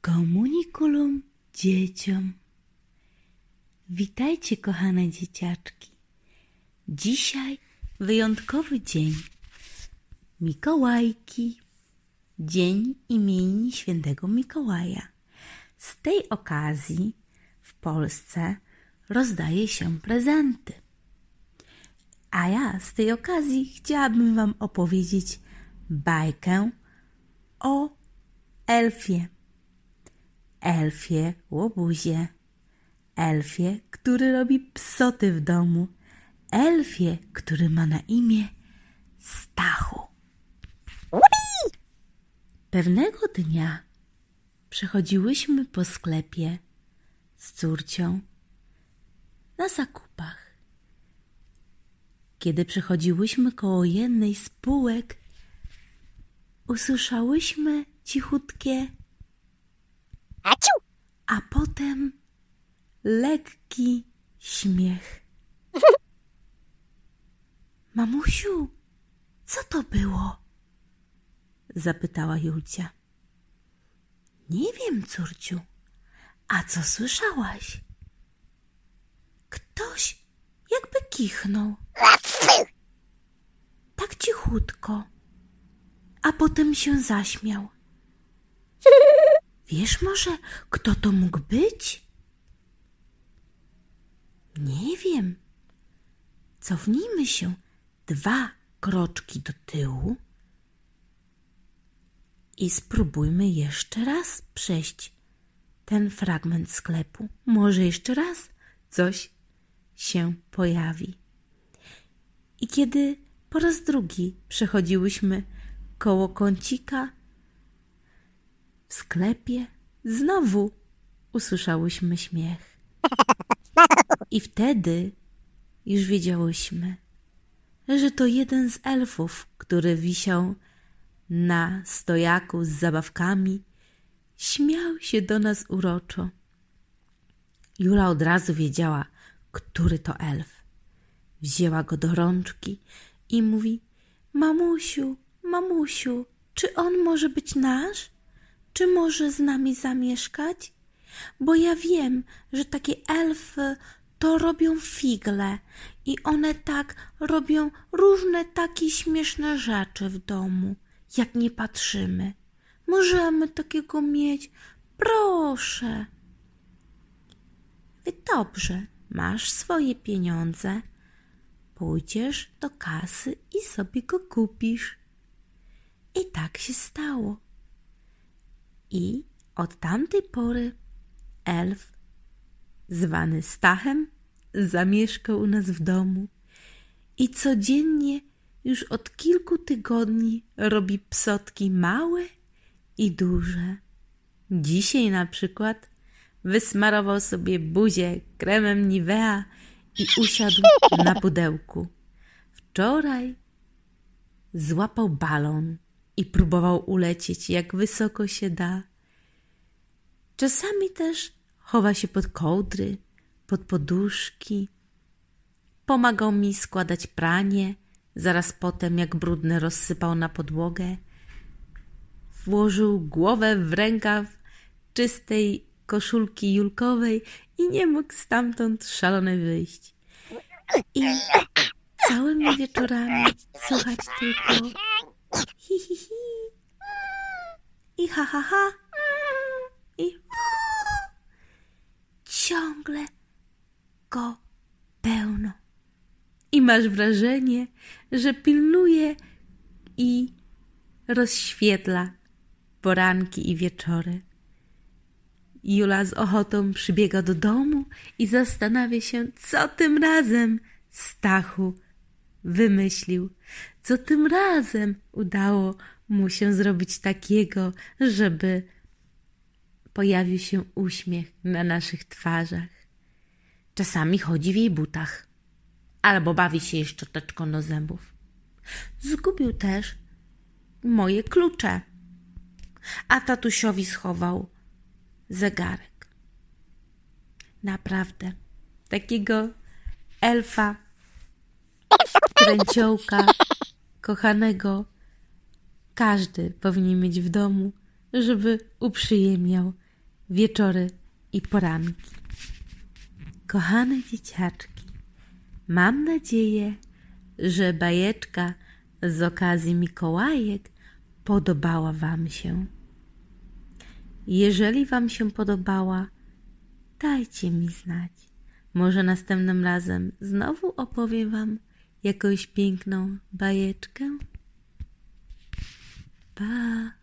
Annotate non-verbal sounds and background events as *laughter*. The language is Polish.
Komunikulum dzieciom. Witajcie, kochane dzieciaczki. Dzisiaj wyjątkowy dzień. Mikołajki. Dzień imieni świętego Mikołaja. Z tej okazji w Polsce rozdaje się prezenty. A ja z tej okazji chciałabym Wam opowiedzieć bajkę o elfie. Elfie łobuzie. Elfie, który robi psoty w domu. Elfie, który ma na imię Stachu. Pewnego dnia przechodziłyśmy po sklepie z córcią na zakupach. Kiedy przechodziłyśmy koło jednej z półek, usłyszałyśmy cichutkie Aciu! a potem lekki śmiech. *laughs* Mamusiu, co to było? zapytała Julcia. Nie wiem, córciu. A co słyszałaś? Ktoś jakby kichnął. Tak cichutko. A potem się zaśmiał. Wiesz może, kto to mógł być? Nie wiem. Cofnijmy się dwa kroczki do tyłu i spróbujmy jeszcze raz przejść ten fragment sklepu. Może jeszcze raz coś się pojawi. I kiedy po raz drugi przechodziłyśmy koło kącika, w sklepie znowu usłyszałyśmy śmiech. I wtedy już wiedziałyśmy, że to jeden z elfów, który wisiał na stojaku z zabawkami, śmiał się do nas uroczo. Jula od razu wiedziała, który to elf. Wzięła go do rączki i mówi: Mamusiu, mamusiu, czy on może być nasz? Czy może z nami zamieszkać? Bo ja wiem, że takie elfy to robią figle i one tak robią różne takie śmieszne rzeczy w domu, jak nie patrzymy. Możemy takiego mieć? Proszę. Wy dobrze, masz swoje pieniądze. Pójdziesz do kasy i sobie go kupisz. I tak się stało. I od tamtej pory elf, zwany Stachem, zamieszkał u nas w domu i codziennie już od kilku tygodni robi psotki małe i duże. Dzisiaj na przykład wysmarował sobie buzię kremem Nivea i usiadł na pudełku. Wczoraj złapał balon i próbował ulecieć jak wysoko się da. Czasami też chowa się pod kołdry, pod poduszki. Pomagał mi składać pranie, zaraz potem jak brudne rozsypał na podłogę. Włożył głowę w rękaw czystej koszulki julkowej i nie mógł stamtąd szalony wyjść. I całymi wieczorami słuchać tylko hi, hi, hi. I ha, ha, ha. I ciągle go pełno. I masz wrażenie, że pilnuje i rozświetla poranki i wieczory. Jula z ochotą przybiega do domu i zastanawia się, co tym razem Stachu wymyślił, co tym razem udało mu się zrobić takiego, żeby pojawił się uśmiech na naszych twarzach. Czasami chodzi w jej butach, albo bawi się jej szczoteczką do zębów. Zgubił też moje klucze, a tatusiowi schował zegarek. Naprawdę, takiego elfa, kręciołka, kochanego każdy powinien mieć w domu, żeby uprzyjemniał wieczory i poranki. Kochane dzieciaczki, mam nadzieję, że bajeczka z okazji Mikołajek podobała Wam się. Jeżeli Wam się podobała, dajcie mi znać. Może następnym razem znowu opowiem Wam jakąś piękną bajeczkę. Pa!